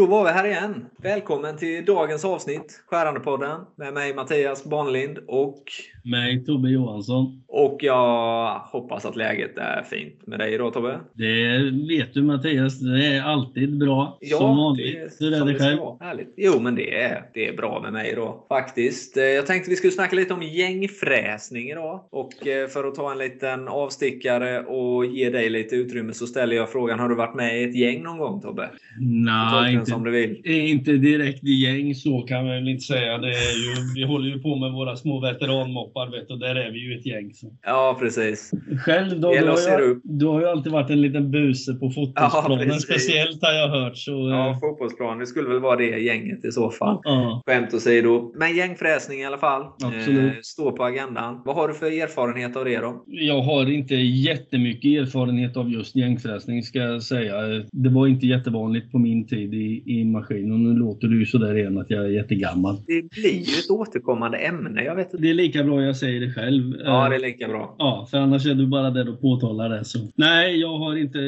Då var vi här igen. Välkommen till dagens avsnitt, Skärandepodden, med mig Mattias Barnlind och mig Tobbe Johansson. Och jag hoppas att läget är fint med dig idag Tobbe? Det vet du Mattias, det är alltid bra. Ja, som vanligt. Hur är det själv? Härligt. Jo, men det är, det är bra med mig då. Faktiskt. Eh, jag tänkte vi skulle snacka lite om gängfräsning idag. Och eh, för att ta en liten avstickare och ge dig lite utrymme så ställer jag frågan, har du varit med i ett gäng någon gång Tobbe? Nej, inte, som du vill. inte direkt i gäng så kan man väl inte säga. Det ju, vi håller ju på med våra små veteranmoppar vet, och där är vi ju ett gäng. Så. Ja, precis. Själv då? Du har, ju, du har ju alltid varit en liten buse på fotbollsplanen. Ja, speciellt har jag hört. Så, ja, eh. fotbollsplan. Det skulle väl vara det gänget i så fall. Ja. Skämt åsido. Men gängfräsning i alla fall. Absolut. Eh, står på agendan. Vad har du för erfarenhet av det då? Jag har inte jättemycket erfarenhet av just gängfräsning ska jag säga. Det var inte jättevanligt på min tid i, i maskin och nu låter du sådär igen att jag är jättegammal. Det blir ju ett återkommande ämne. Jag vet inte. Det är lika bra jag säger det själv. Ja, det är lika bra. Ja, för annars är du bara där och påtalar det. Så. Nej, jag har inte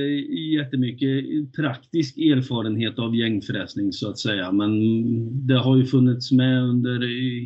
jättemycket praktisk erfarenhet av gängfräsning så att säga. Men det har ju funnits med under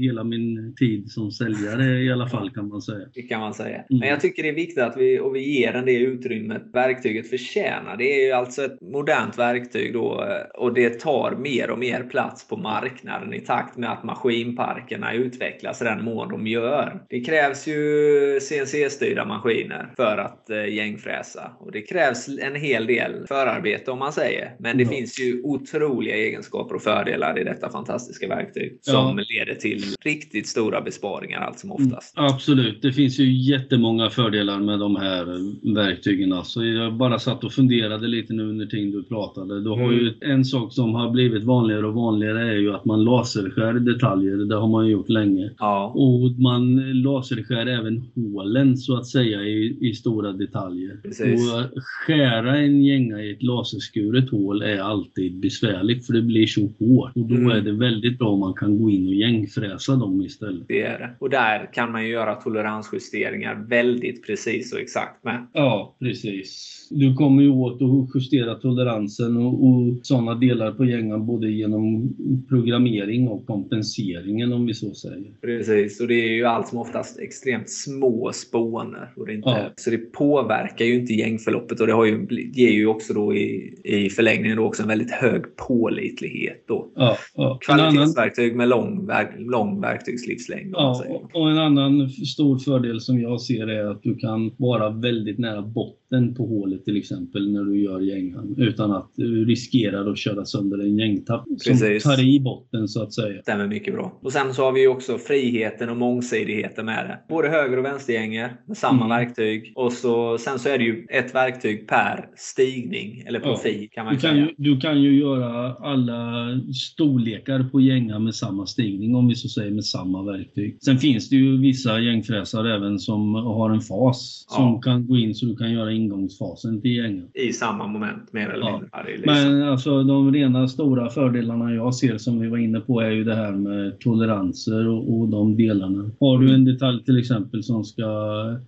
hela min tid som säljare i alla fall kan man säga. Det kan man säga. Mm. Men jag tycker det är viktigt att vi, och vi ger den det utrymmet verktyget förtjänar. Det är ju alltså ett modernt verktyg då och det tar mer och mer plats på marknaden i takt med att maskinparkerna utvecklas i den mån de gör. Det krävs ju CNC-styrda maskiner för att eh, gängfräsa och det krävs en hel del förarbete om man säger. Men det mm. finns ju otroliga egenskaper och fördelar i detta fantastiska verktyg som ja. leder till riktigt stora besparingar allt som oftast. Mm, absolut, det finns ju jättemånga fördelar med de här verktygen. Alltså, jag bara satt och funderade lite nu under tiden du pratade. Du har mm. ju en sak som har blivit vanligare och vanligare är ju att man laserskär detaljer. Det har man gjort länge. Ja. Och man laserskär även hålen så att säga i, i stora detaljer. Precis. Och skära en gänga i ett laserskuret hål är alltid besvärligt för det blir så hårt. Och då mm. är det väldigt bra om man kan gå in och gängfräsa dem istället. Det är det. Och där kan man ju göra toleransjusteringar väldigt precis och exakt med. Ja, precis. Du kommer ju åt att justera toleransen och, och sådana delar på gängan både genom programmering och kompenseringen om vi så säger. Precis, och det är ju allt som oftast extremt små spåner. Och det inte, ja. Så det påverkar ju inte gängförloppet och det har ju, ger ju också då i, i förlängningen då också en väldigt hög pålitlighet. Då. Ja, ja. Kvalitetsverktyg med lång, lång verktygslivslängd. Ja, och en annan stor fördel som jag ser är att du kan vara väldigt nära botten på hålet till exempel när du gör gängan utan att du riskerar att köra sönder en gängtapp som tar i botten så att säga. Stämmer mycket bra. Och sen så har vi också friheten och mångsidigheten med det. Både höger och vänstergänger med samma mm. verktyg. Och så, sen så är det ju ett verktyg per stigning eller profil ja. kan man du kan säga. Ju, du kan ju göra alla storlekar på gänga med samma stigning om vi så säger med samma verktyg. Sen finns det ju vissa gängfräsare även som har en fas som ja. kan gå in så du kan göra ingångsfasen till gängen. I samma moment mer eller mindre. liksom... Men alltså de rena stora fördelarna jag ser som vi var inne på är ju det här med toleranser och, och de delarna. Har du en detalj till exempel som ska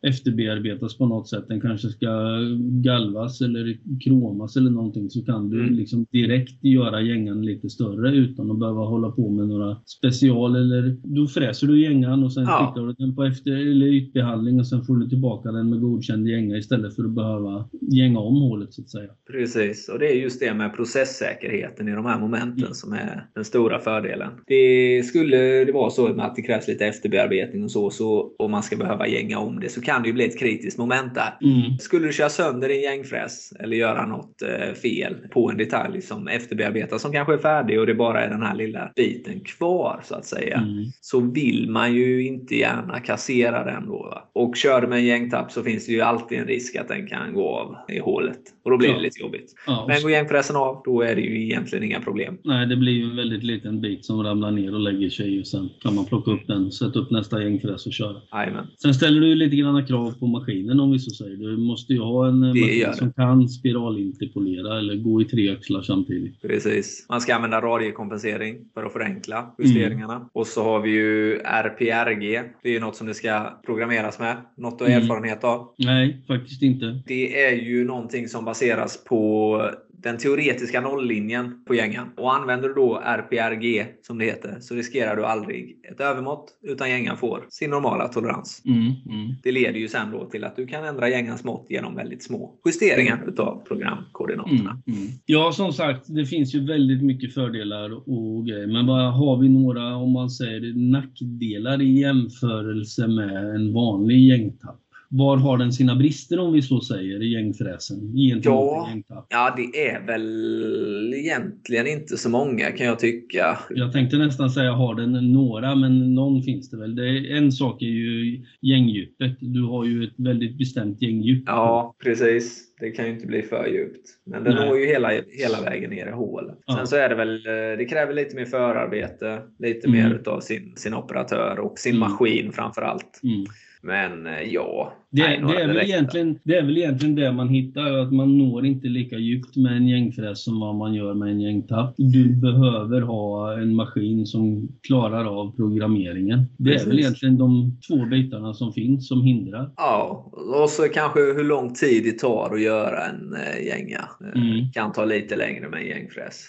efterbearbetas på något sätt, den kanske ska galvas eller kromas eller någonting så kan du mm. liksom direkt göra gängan lite större utan att behöva hålla på med några special eller då fräser du gängan och sen ja. skickar du den på efter eller ytbehandling och sen får du tillbaka den med godkänd gänga istället för att behöva gänga om hålet så att säga. Precis, och det är just det med processsäkerheten i de här momenten mm. som är den stora fördelen. Det skulle det vara så att det krävs lite efterbearbetning och så, så om man ska behöva gänga om det så kan det ju bli ett kritiskt moment där. Mm. Skulle du köra sönder din gängfräs eller göra något eh, fel på en detalj som efterbearbetas som kanske är färdig och det bara är den här lilla biten kvar så att säga. Mm. Så vill man ju inte gärna kassera den då. Va? Och kör du med en gängtapp så finns det ju alltid en risk att den kan gå av i hålet. Och då blir ja. det lite jobbigt. Ja, Men går gängpressen av, då är det ju egentligen inga problem. Nej, det blir ju en väldigt liten bit som ramlar ner och lägger sig och sen kan man plocka upp den, sätta upp nästa gängpress och köra. Amen. Sen ställer du lite grann krav på maskinen om vi så säger. Du måste ju ha en det maskin som kan spiralinterpolera eller gå i tre axlar samtidigt. Precis. Man ska använda radiekompensering för att förenkla justeringarna. Mm. Och så har vi ju RPRG. Det är ju något som det ska programmeras med. Något du har mm. erfarenhet av? Nej, faktiskt inte. Det är ju någonting som baseras på den teoretiska nolllinjen på gängan. Och använder du då RPRG, som det heter, så riskerar du aldrig ett övermått, utan gängan får sin normala tolerans. Mm, mm. Det leder ju sen då till att du kan ändra gängans mått genom väldigt små justeringar utav programkoordinaterna. Mm, mm. Ja, som sagt, det finns ju väldigt mycket fördelar och grejer. Men bara har vi några, om man säger nackdelar i jämförelse med en vanlig gängtapp? Var har den sina brister om vi så säger i gängfräsen? Ja. Ja, det är väl egentligen inte så många kan jag tycka. Jag tänkte nästan säga har den några, men någon finns det väl. Det är, en sak är ju gängdjupet. Du har ju ett väldigt bestämt gängdjup. Ja, precis. Det kan ju inte bli för djupt. Men det Nej. når ju hela, hela vägen ner i hålet. Ja. Sen så är det väl, det kräver lite mer förarbete, lite Mm. mer utav sin, sin operatör och sin Mm. maskin framför allt. Mm. Men eh, ja, det, nej, det, är väl egentligen, det är väl egentligen det man hittar, att man når inte lika djupt med en gängfräs som vad man gör med en gängtapp. Du behöver ha en maskin som klarar av programmeringen. Det är Precis. väl egentligen de två bitarna som finns som hindrar. Ja, och så kanske hur lång tid det tar att göra en eh, gänga. Mm. Kan ta lite längre med en gängfräs.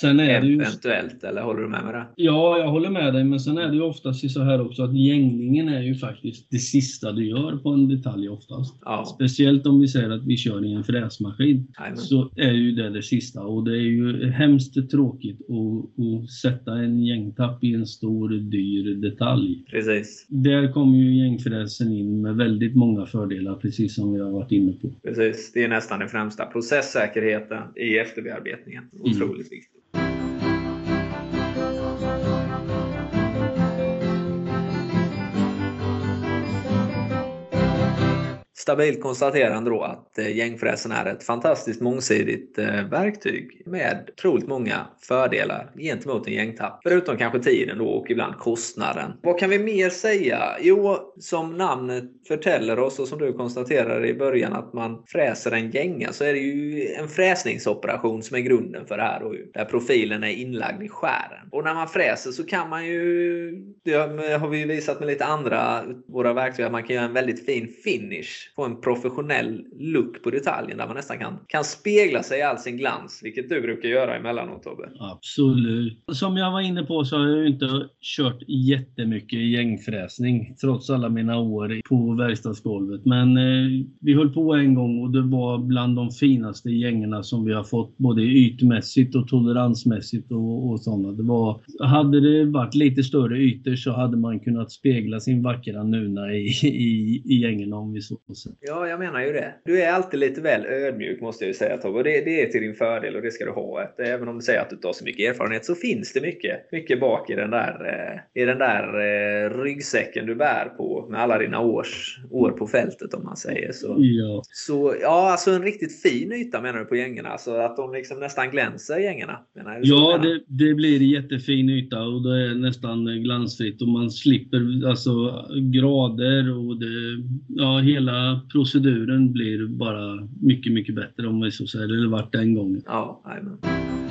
Sen är det ju... Eventuellt, eller håller du med mig där? Ja, jag håller med dig, men sen är det ju oftast så här också att gänglingen är ju faktiskt det sista du gör på en detalj oftast. Ja, Speciellt om vi säger att vi kör i en fräsmaskin. jajamän. så är ju det det sista. Och det är ju hemskt tråkigt att, att sätta en gängtapp i en stor dyr detalj. precis. Där kommer ju gängfräsen in med väldigt många fördelar, precis som vi har varit inne på. Precis. Det är nästan det främsta. Processsäkerheten i efterbearbetningen. Otroligt viktigt. Stabilt konstaterande då att eh, gängfräsen är ett fantastiskt mångsidigt eh, verktyg med otroligt många fördelar gentemot en gängtapp. Förutom kanske tiden då och ibland kostnaden. Vad kan vi mer säga? Jo, som namnet förtäller oss och som du konstaterade i början att man fräser en gänga så är det ju en fräsningsoperation som är grunden för det här. Då, där profilen är inlagd i skären. Och när man fräser så kan man ju, det har vi ju visat med lite andra våra verktyg, att man kan göra en väldigt fin finish. Få en professionell look på detaljen där man nästan kan, kan spegla sig i all sin glans. Vilket du brukar göra emellanåt Tobbe. Absolut. Som jag var inne på så har jag ju inte kört jättemycket gängfräsning trots alla mina år på verkstadsgolvet. Men eh, vi höll på en gång och det var bland de finaste gängorna som vi har fått både ytmässigt och toleransmässigt och, och sådana. Det var, hade det varit lite större ytor så hade man kunnat spegla sin vackra nuna i, i, i gängorna om vi så säger. Ja, jag menar ju det. Du är alltid lite väl ödmjuk måste jag ju säga Tobbe. Det, det är till din fördel och det ska du ha. Även om du säger att du inte har så mycket erfarenhet så finns det mycket, mycket bak i den där, eh, i den där eh, ryggsäcken du bär på med alla dina års, år på fältet om man säger så. Ja. Så ja, alltså en riktigt fin yta menar du på gängorna? Alltså att de liksom nästan glänser gängerna? Menar så du Ja, menar? det, det blir jättefin yta och det är nästan glansfritt och man slipper alltså grader och det, ja, hela proceduren blir bara mycket, mycket bättre om vi så säger. Eller vart den gången. Ja, amen.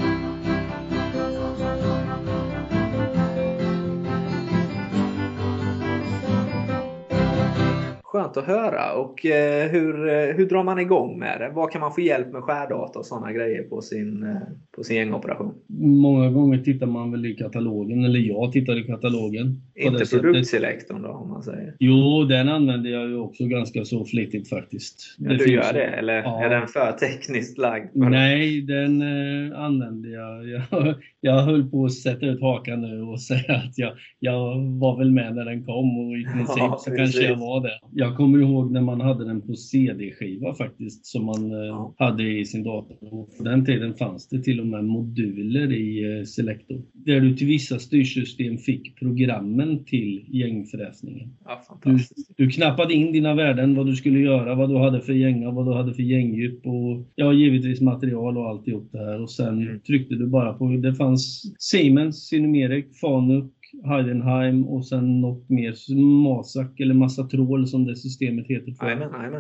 Att höra. Och eh, hur, eh, hur drar man igång med det? Vad kan man få hjälp med skärdata och sådana grejer på sin, eh, på sin gängoperation? Många gånger tittar man väl i katalogen, eller jag tittar i katalogen. det Inte produktselektorn då, om man säger. Jo, den använder jag ju också ganska så flitigt faktiskt. Ja, du finns gör det? Eller Ja. är den för tekniskt lagd? det? Nej, den eh, använde jag. jag. Jag höll på att sätta ut hakan nu och säga att jag, jag var väl med när den kom och i princip Ja, så kanske jag var det. Jag kommer ihåg när man hade den på CD-skiva faktiskt som man eh, Ja. hade i sin dator. På den tiden fanns det till och med moduler i eh, Selector där du till vissa styrsystem fick programmen till gängfräsningen. Ja, fantastiskt. Du knappade in dina värden, vad du skulle göra, vad du hade för gänga, vad du hade för gängdjup och ja, givetvis material och alltihop det här. Och sen Mm. tryckte du bara på, det fanns Siemens, Cinemeric, Fanuc, Heidenheim och sen något mer Masak eller Massatrol som det systemet heter.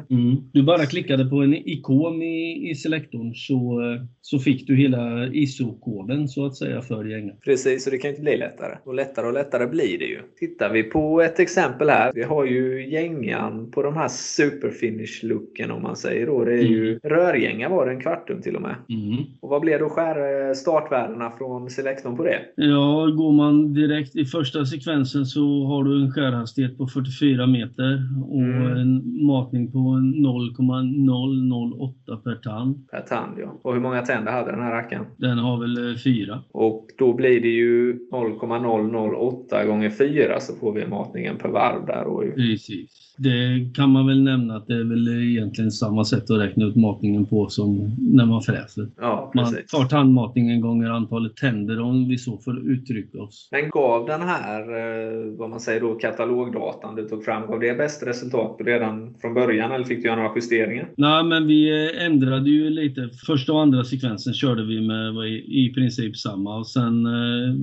Mm. Du bara klickade på en ikon i, i selektorn så, så fick du hela ISO-koden så att säga för gänget. Precis, och det kan inte bli lättare. Och lättare och lättare blir det ju. Tittar vi på ett exempel här. Vi har ju gängan på de här superfinish-looken om man säger då. Det är ju mm. rörgänga var det en kvartum till och med. Mm. Och vad blev då skär startvärdena från selektorn på det? Ja, går man direkt i första sekvensen så har du en skärhastighet på 44 meter och mm. en matning på 0,008 per tand. Per tand ja. Och hur många tänder hade den här rackaren? Den har väl eh, fyra. Och då blir det ju 0,008 gånger 4 så får vi matningen per varv där. Och... Precis. Det kan man väl nämna att det är väl egentligen samma sätt att räkna ut matningen på som när man fräser. Ja, man tar tandmatningen gånger antalet tänder om vi så får uttrycka oss. Men gav den här, eh, vad man säger då, katalogdatan du tog fram, gav det bäst resultat redan från början eller fick du göra några justeringar? Nej, men vi eh, ändrade ju lite. Första och andra sekvensen körde vi med i princip samma och sen eh,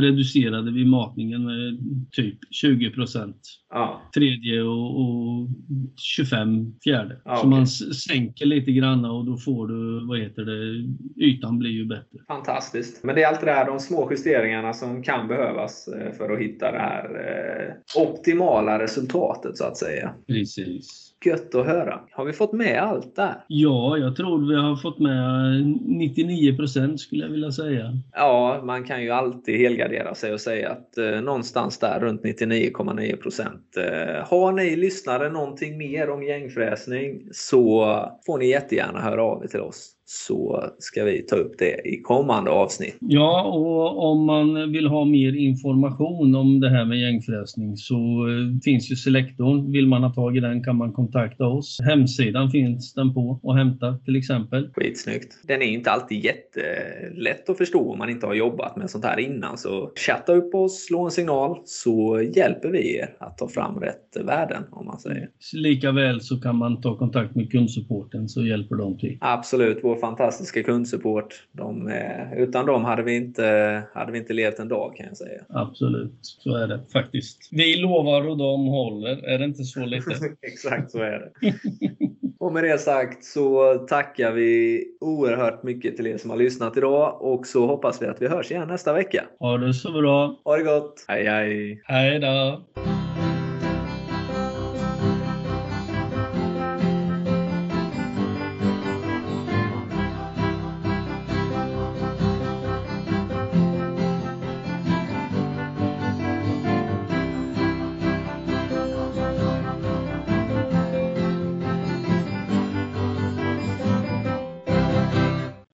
reducerade vi matningen med typ 20 procent. Ja. Tredje och och 25 fjärde. Ah, så okay. man sänker lite grann och då får du, vad heter det, ytan blir ju bättre. Fantastiskt. Men det är allt det där, de små justeringarna som kan behövas eh, för att hitta det här eh, optimala resultatet så att säga. Precis. Gött att höra. Har vi fått med allt där? Ja, jag tror vi har fått med 99 procent skulle jag vilja säga. Ja, man kan ju alltid helgardera sig och säga att eh, någonstans där runt 99,9 procent. Eh, har ni lyssnare någonting mer om gängfräsning så får ni jättegärna höra av er till oss så ska vi ta upp det i kommande avsnitt. Ja, och om man vill ha mer information om det här med gängfräsning så eh, finns ju Selektorn. Vill man ha tag i den kan man kontakta oss. Hemsidan finns den på och hämta till exempel. Skitsnyggt. Den är inte alltid jättelätt att förstå om man inte har jobbat med sånt här innan. Så chatta upp oss, slå en signal så hjälper vi er att ta fram rätt värden om man säger. Likaväl så kan man ta kontakt med kundsupporten så hjälper de till. Absolut. Vår fantastiska kundsupport. De, utan dem hade vi, inte, hade vi inte levt en dag kan jag säga. Absolut, så är det faktiskt. Vi lovar och de håller. Är det inte så lite? Exakt så är det. och med det sagt så tackar vi oerhört mycket till er som har lyssnat idag och så hoppas vi att vi hörs igen nästa vecka. Ha det så bra. Ha det gott. Hej hej. Hej då.